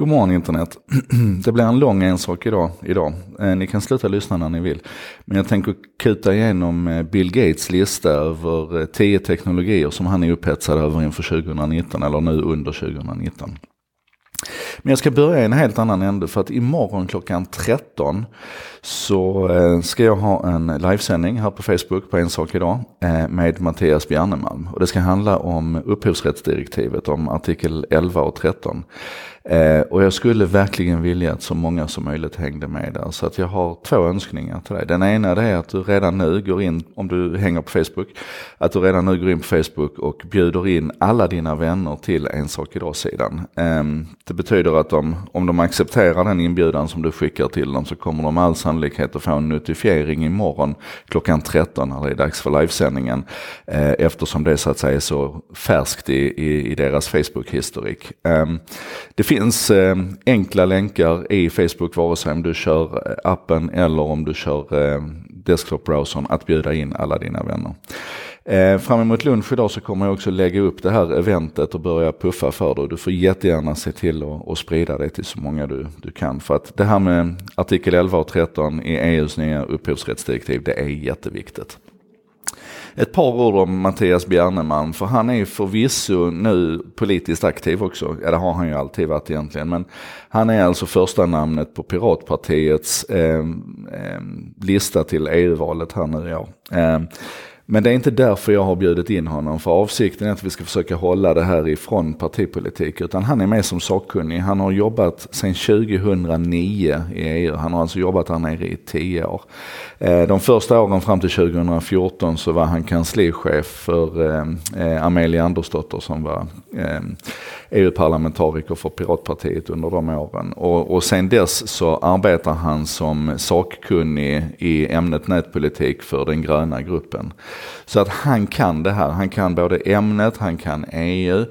God morgon internet. Det blir en lång ensak idag. idag. Eh, ni kan sluta lyssna när ni vill. Men jag tänker kuta igenom eh, Bill Gates lista över eh, 10 teknologier som han är upphetsad över inför 2019 eller nu under 2019. Men jag ska börja i en helt annan ände för att imorgon klockan 13 så eh, ska jag ha en livesändning här på Facebook på En sak idag eh, med Mattias Bjarnemalm. Och det ska handla om upphovsrättsdirektivet, om artikel 11 och 13. Eh, och jag skulle verkligen vilja att så många som möjligt hängde med där. Så att jag har två önskningar till dig. Den ena det är att du redan nu går in, om du hänger på Facebook, att du redan nu går in på Facebook och bjuder in alla dina vänner till En sak idag-sidan. Ehm, det betyder att de, om de accepterar den inbjudan som du skickar till dem så kommer de all sannolikhet att få en notifiering imorgon klockan 13 när det är dags för livesändningen. Eh, eftersom det så att säga är så färskt i, i, i deras Facebook-historik. Eh, det finns eh, enkla länkar i Facebook vare sig om du kör eh, appen eller om du kör eh, desktop-browsern att bjuda in alla dina vänner. Eh, fram emot lunch idag så kommer jag också lägga upp det här eventet och börja puffa för det. Du får jättegärna se till att, sprida det till så många du, du kan. För att det här med artikel 11 och 13 i EUs nya upphovsrättsdirektiv, det är jätteviktigt. Ett par ord om Mattias Bjarneman, för han är förvisso nu politiskt aktiv också. Ja, det har han ju alltid varit egentligen. Men han är alltså första namnet på Piratpartiets eh, eh, lista till EU-valet här nu i år. Eh, men det är inte därför jag har bjudit in honom. För avsikten är att vi ska försöka hålla det här ifrån partipolitik. Utan han är med som sakkunnig. Han har jobbat sedan 2009 i EU. Han har alltså jobbat här nere i tio år. Eh, de första åren fram till 2014 så var han kanslichef för eh, eh, Amelia Andersdotter som var e EU-parlamentariker för Piratpartiet under de åren. Och, och sen dess så arbetar han som sakkunnig i ämnet nätpolitik för den gröna gruppen. Så att han kan det här. Han kan både ämnet, han kan EU.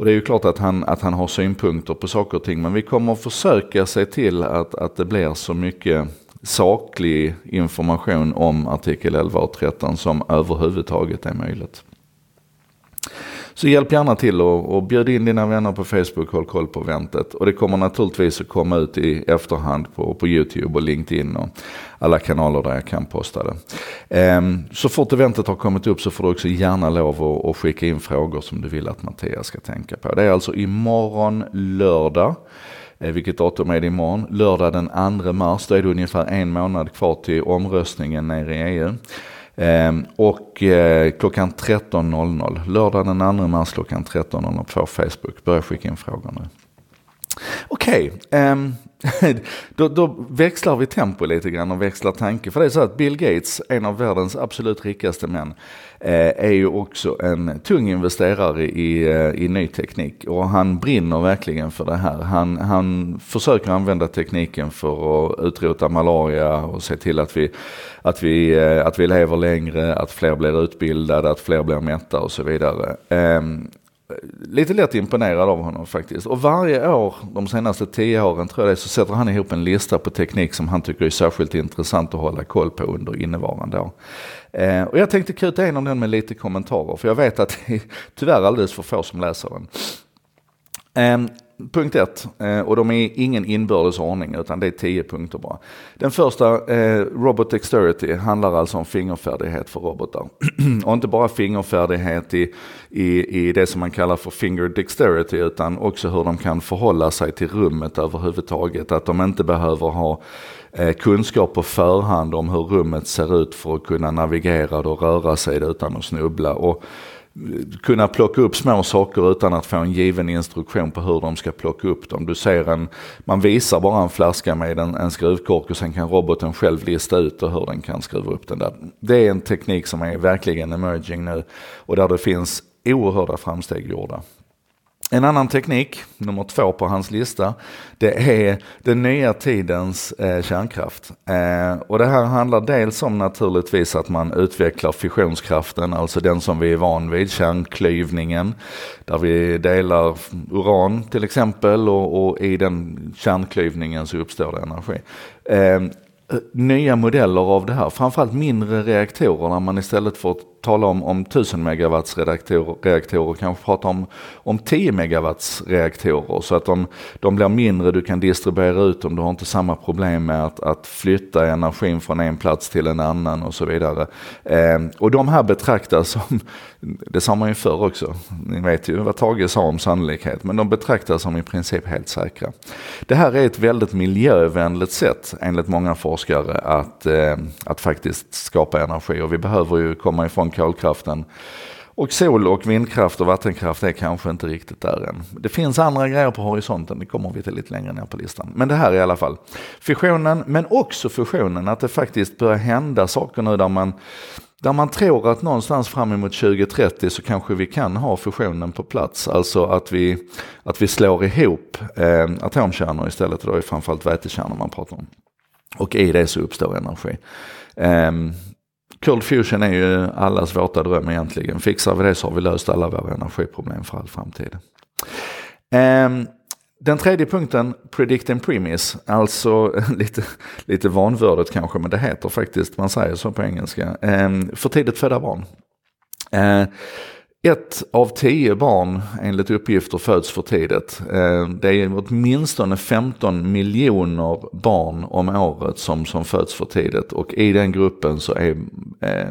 Och det är ju klart att han, att han har synpunkter på saker och ting. Men vi kommer att försöka se till att, att det blir så mycket saklig information om artikel 11 och 13 som överhuvudtaget är möjligt. Så hjälp gärna till och, och bjud in dina vänner på Facebook, håll koll på eventet. Och det kommer naturligtvis att komma ut i efterhand på, på YouTube och LinkedIn och alla kanaler där jag kan posta det. Um, så fort eventet har kommit upp så får du också gärna lov att, att skicka in frågor som du vill att Mattias ska tänka på. Det är alltså imorgon lördag. Eh, vilket datum är det imorgon? Lördag den 2 mars, då är det ungefär en månad kvar till omröstningen nere i EU. Ehm, och eh, klockan 13.00, lördag den 2 mars klockan 13.00 på Facebook. Börja skicka in frågor nu. Okej, okay, då, då, växlar vi tempo lite grann och växlar tanke. För det är så att Bill Gates, en av världens absolut rikaste män, eh, är ju också en tung investerare i, eh, i ny teknik. Och han brinner verkligen för det här. Han, han försöker använda tekniken för att utrota malaria och se till att vi, att, vi, eh, att vi lever längre, att fler blir utbildade, att fler blir mätta och så vidare. Ehm, Lite lätt imponerad av honom faktiskt. Och varje år, de senaste tio åren tror jag det, så sätter han ihop en lista på teknik som han tycker är särskilt intressant att hålla koll på under innevarande år. Eh, och jag tänkte kuta igenom den med lite kommentarer, för jag vet att det är tyvärr alldeles för få som läser den. Eh, Punkt ett, eh, och de är ingen inbördes ordning utan det är tio punkter bara. Den första, eh, Robot Dexterity, handlar alltså om fingerfärdighet för robotar. och inte bara fingerfärdighet i, i, i det som man kallar för finger dexterity utan också hur de kan förhålla sig till rummet överhuvudtaget. Att de inte behöver ha eh, kunskap på förhand om hur rummet ser ut för att kunna navigera och röra sig utan att snubbla. Och kunna plocka upp små saker utan att få en given instruktion på hur de ska plocka upp dem. Du ser en, man visar bara en flaska med en, en skruvkork och sen kan roboten själv lista ut hur den kan skruva upp den där. Det är en teknik som är verkligen emerging nu och där det finns oerhörda framsteg gjorda. En annan teknik, nummer två på hans lista, det är den nya tidens eh, kärnkraft. Eh, och det här handlar dels om naturligtvis att man utvecklar fissionskraften, alltså den som vi är van vid, kärnklyvningen, där vi delar uran till exempel och, och i den kärnklyvningen så uppstår det energi. Eh, nya modeller av det här, framförallt mindre reaktorer där man istället för att tala om, om 1000 megawatts reaktorer, reaktorer kanske prata om, om 10 megawatts reaktorer så att de, de blir mindre, du kan distribuera ut dem, du har inte samma problem med att, att flytta energin från en plats till en annan och så vidare. Eh, och de här betraktas som, det sa man ju förr också, ni vet ju vad Tage sa om sannolikhet, men de betraktas som i princip helt säkra. Det här är ett väldigt miljövänligt sätt enligt många forskare att, eh, att faktiskt skapa energi och vi behöver ju komma ifrån kolkraften. Och sol och vindkraft och vattenkraft är kanske inte riktigt där än. Det finns andra grejer på horisonten, det kommer vi till lite längre ner på listan. Men det här i alla fall. Fissionen, men också fusionen, att det faktiskt börjar hända saker nu där man där man tror att någonstans fram emot 2030 så kanske vi kan ha fusionen på plats. Alltså att vi, att vi slår ihop eh, atomkärnor istället. Och då är framförallt vätekärnor man pratar om. Och i det så uppstår energi. Eh, Cold fusion är ju allas våta dröm egentligen. Fixar vi det så har vi löst alla våra energiproblem för all framtid. Um, den tredje punkten, predict and premise, alltså lite, lite vanvördigt kanske, men det heter faktiskt, man säger så på engelska, um, för tidigt födda barn. Uh, ett av tio barn enligt uppgifter föds för tidigt. Eh, det är åtminstone 15 miljoner barn om året som, som föds för tidigt och i den gruppen så är eh,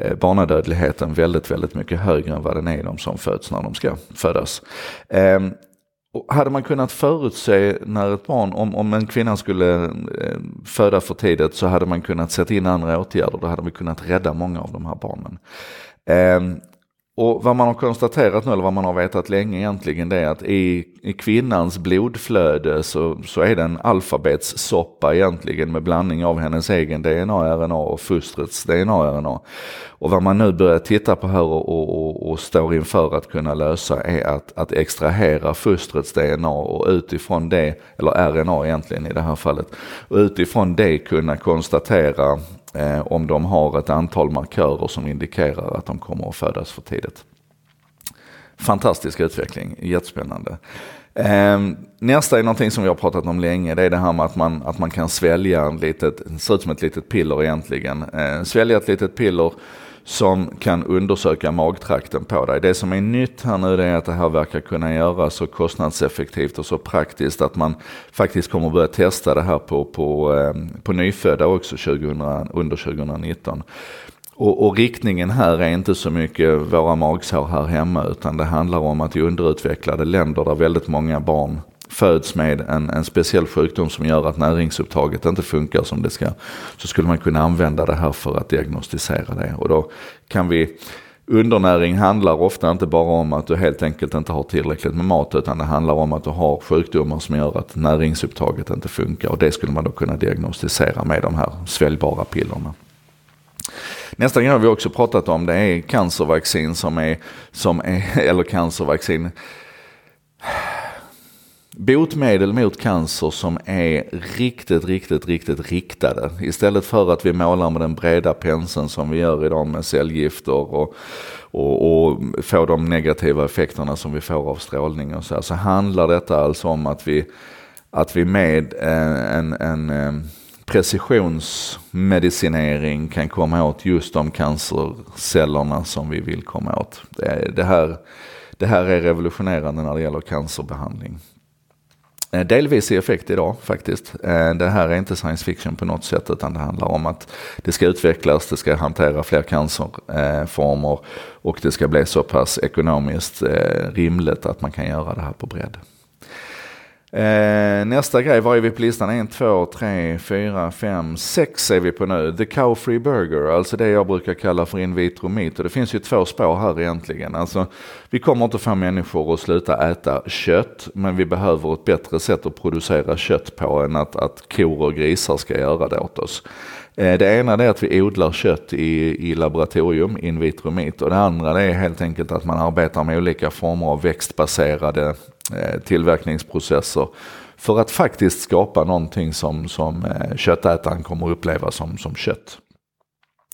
eh barnadödligheten väldigt, väldigt mycket högre än vad den är de som föds när de ska födas. Eh, hade man kunnat förutse när ett barn, om, om en kvinna skulle eh, föda för tidigt så hade man kunnat sätta in andra åtgärder, då hade vi kunnat rädda många av de här barnen. Och vad man har konstaterat nu, eller vad man har vetat länge egentligen, det är att i, i kvinnans blodflöde så, så är det en alfabetssoppa egentligen med blandning av hennes egen DNA, RNA och fostrets DNA, RNA. Och vad man nu börjar titta på här och, och, och, och står inför att kunna lösa är att, att extrahera fostrets DNA och utifrån det, eller RNA egentligen i det här fallet, och utifrån det kunna konstatera eh, om de har ett antal markörer som indikerar att de kommer att födas för tidigt. Fantastisk utveckling, jättespännande. Eh, nästa är någonting som vi har pratat om länge, det är det här med att man, att man kan svälja en litet, det ser ut som ett litet piller egentligen, eh, svälja ett litet piller som kan undersöka magtrakten på dig. Det som är nytt här nu är att det här verkar kunna göras så kostnadseffektivt och så praktiskt att man faktiskt kommer börja testa det här på, på, ehm, på nyfödda också 2000, under 2019. Och, och, riktningen här är inte så mycket våra magsår här hemma utan det handlar om att i underutvecklade länder där väldigt många barn föds med en, en speciell sjukdom som gör att näringsupptaget inte funkar som det ska. Så skulle man kunna använda det här för att diagnostisera det. Och då kan vi Undernäring handlar ofta inte bara om att du helt enkelt inte har tillräckligt med mat utan det handlar om att du har sjukdomar som gör att näringsupptaget inte funkar och det skulle man då kunna diagnostisera med de här sväljbara pillerna. Nästa grej har vi också pratat om det är cancervaccin som är, som är eller cancervaccin botemedel mot cancer som är riktigt, riktigt, riktigt riktade. Istället för att vi målar med den breda penseln som vi gör idag med cellgifter och, och, och får de negativa effekterna som vi får av strålning och så här, så handlar detta alltså om att vi, att vi med eh, en, en, en precisionsmedicinering kan komma åt just de cancercellerna som vi vill komma åt. Det, det, här, det här är revolutionerande när det gäller cancerbehandling. Eh, delvis i effekt idag faktiskt. Eh, det här är inte science fiction på något sätt utan det handlar om att det ska utvecklas, det ska hantera fler cancerformer och det ska bli så pass ekonomiskt eh, rimligt att man kan göra det här på bredd. Eh, nästa grej, var är vi på listan? 1, 2, 3, 4, 5, 6 är vi på nu. The Cow Free Burger, alltså det jag brukar kalla för in vitro meat. Och det finns ju två spår här egentligen. Alltså, vi kommer inte få människor att sluta äta kött, men vi behöver ett bättre sätt att producera kött på än att, att kor och grisar ska göra det åt oss. Eh, det ena är att vi odlar kött i, i laboratorium, in vitro meat. Och det andra är helt enkelt att man arbetar med olika former av växtbaserade Eh, tillverkningsprocesser för att faktiskt skapa någonting som, som eh, köttätaren kommer uppleva som, som kött.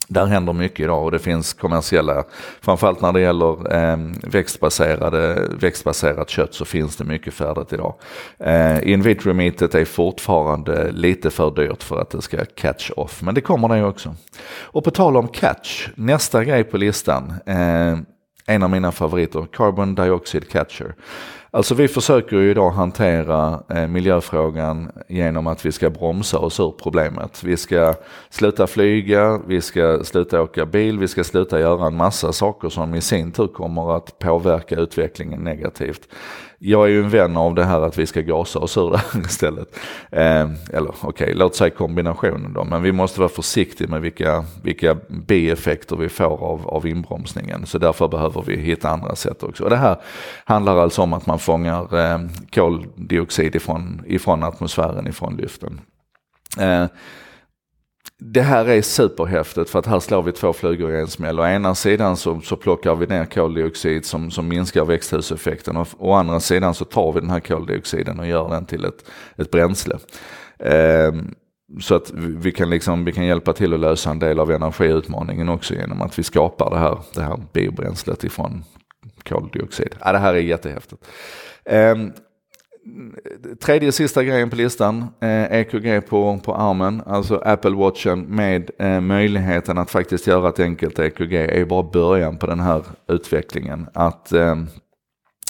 där händer mycket idag och det finns kommersiella, framförallt när det gäller eh, växtbaserade, växtbaserat kött så finns det mycket färdigt idag. Eh, in vitro meatet är fortfarande lite för dyrt för att det ska catch off, men det kommer det också. Och på tal om catch, nästa grej på listan, eh, en av mina favoriter, Carbon Dioxide Catcher. Alltså vi försöker ju idag hantera eh, miljöfrågan genom att vi ska bromsa oss ur problemet. Vi ska sluta flyga, vi ska sluta åka bil, vi ska sluta göra en massa saker som i sin tur kommer att påverka utvecklingen negativt jag är ju en vän av det här att vi ska gasa oss ur det här istället. Eh, eller okej, okay, låt säga kombinationen då, men vi måste vara försiktiga med vilka, vilka bieffekter vi får av, av inbromsningen. Så därför behöver vi hitta andra sätt också. Och det här handlar alltså om att man fångar eh, koldioxid ifrån, ifrån atmosfären, ifrån luften. Eh, det här är superhäftigt för att här slår vi två flugor i en smäll. Å ena sidan så, så plockar vi ner koldioxid som, som minskar växthuseffekten och å andra sidan så tar vi den här koldioxiden och gör den till ett, ett bränsle. Eh, så att vi kan, liksom, vi kan hjälpa till att lösa en del av energiutmaningen också genom att vi skapar det här, det här biobränslet ifrån koldioxid. Ja, det här är jättehäftigt. Eh, tredje och sista grejen på listan, eh, EKG på, på armen, alltså Apple Watchen med eh, möjligheten att faktiskt göra ett enkelt EKG är bara början på den här utvecklingen. Att, eh,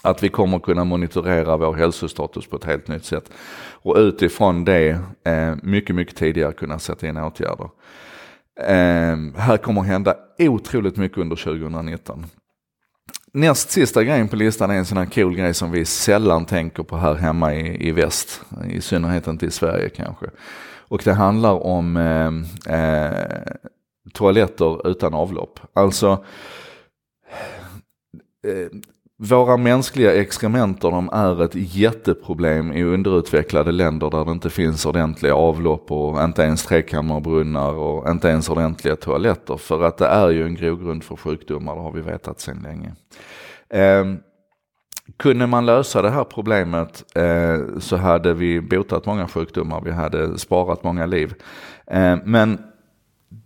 att vi kommer kunna monitorera vår hälsostatus på ett helt nytt sätt. Och utifrån det eh, mycket, mycket tidigare kunna sätta in åtgärder. Eh, här kommer hända otroligt mycket under 2019. Näst sista grejen på listan är en sån här cool grej som vi sällan tänker på här hemma i, i väst. I synnerhet inte i Sverige kanske. Och det handlar om eh, eh, toaletter utan avlopp. Alltså eh, våra mänskliga exkrementer de är ett jätteproblem i underutvecklade länder där det inte finns ordentliga avlopp och inte ens trekammarbrunnar och inte ens ordentliga toaletter. För att det är ju en grogrund för sjukdomar, det har vi vetat sedan länge. Eh, kunde man lösa det här problemet eh, så hade vi botat många sjukdomar, vi hade sparat många liv. Eh, men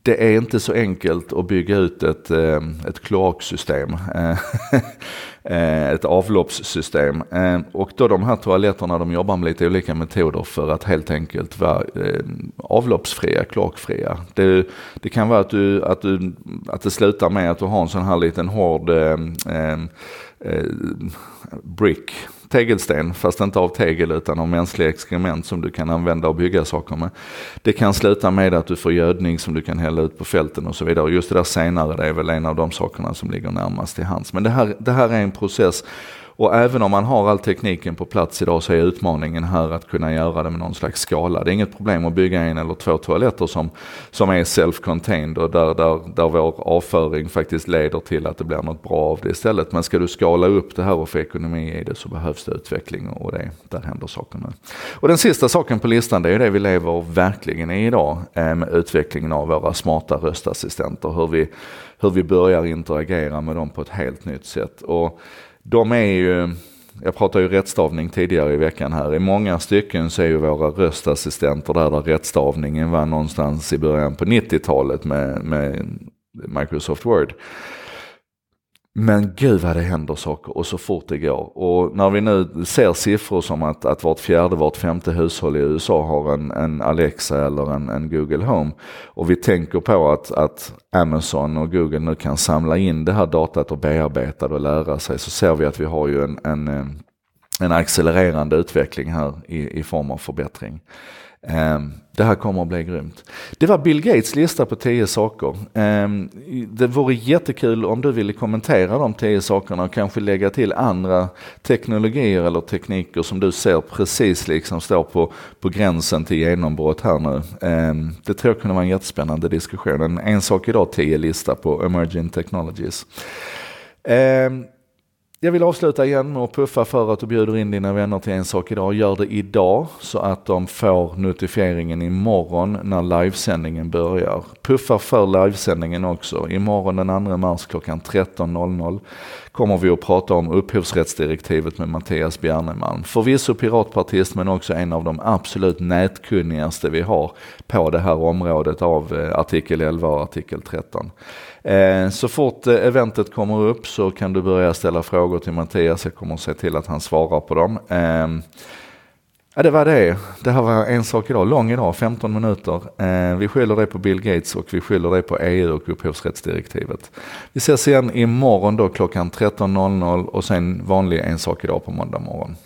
det är inte så enkelt att bygga ut ett, eh, ett kloaksystem, eh, eh, ett avloppssystem. Och då de här toaletterna de jobbar med lite olika metoder för att helt enkelt vara avloppsfria, kloakfria. Det, det kan vara att, du, att, du, att det slutar med att du har en sån här liten hård eh, eh, brick tegelsten, fast inte av tegel utan av mänskliga exkrement som du kan använda och bygga saker med. Det kan sluta med att du får gödning som du kan hälla ut på fälten och så vidare. Och just det där senare, det är väl en av de sakerna som ligger närmast till hands. Men det här, det här är en process och även om man har all tekniken på plats idag så är utmaningen här att kunna göra det med någon slags skala. Det är inget problem att bygga en eller två toaletter som, som är self-contained och där, där, där vår avföring faktiskt leder till att det blir något bra av det istället. Men ska du skala upp det här och få ekonomi i det så behövs det utveckling och det, där händer saker nu. Och den sista saken på listan det är det vi lever verkligen i idag eh, med utvecklingen av våra smarta röstassistenter. Hur vi, hur vi börjar interagera med dem på ett helt nytt sätt. Och de är ju, jag pratade ju rättstavning tidigare i veckan här. I många stycken så är ju våra röstassistenter där, där rättstavningen var någonstans i början på 90-talet med, med Microsoft Word. Men gud vad det händer saker och så fort det går. Och när vi nu ser siffror som att, att vart fjärde, vart femte hushåll i USA har en, en Alexa eller en, en, Google Home. Och vi tänker på att, att Amazon och Google nu kan samla in det här datat och bearbeta det och lära sig. Så ser vi att vi har ju en, en, eh, en accelererande utveckling här i, i form av förbättring. Ehm, det här kommer att bli grymt. Det var Bill Gates lista på 10 saker. Ehm, det vore jättekul om du ville kommentera de 10 sakerna och kanske lägga till andra teknologier eller tekniker som du ser precis liksom står på, på gränsen till genombrott här nu. Ehm, det tror jag kunde vara en jättespännande diskussion. En, en sak idag, 10 lista på emerging technologies. Jag vill avsluta igen med att puffa för att du bjuder in dina vänner till en sak idag. Gör det idag så att de får notifieringen imorgon när livesändningen börjar. Puffa för livesändningen också. Imorgon den 2 mars klockan 13.00 kommer vi att prata om upphovsrättsdirektivet med Mattias Bjernemalm. Förvisso piratpartist men också en av de absolut nätkunnigaste vi har på det här området av eh, artikel 11 och artikel 13. Eh, så fort eh, eventet kommer upp så kan du börja ställa frågor till Mattias. Jag kommer att se till att han svarar på dem. Ehm, Ja, det var det. Det här var en sak idag. Lång idag, 15 minuter. Eh, vi skyller det på Bill Gates och vi skyller det på EU och upphovsrättsdirektivet. Vi ses igen imorgon då klockan 13.00 och sen vanlig en sak idag på måndag morgon.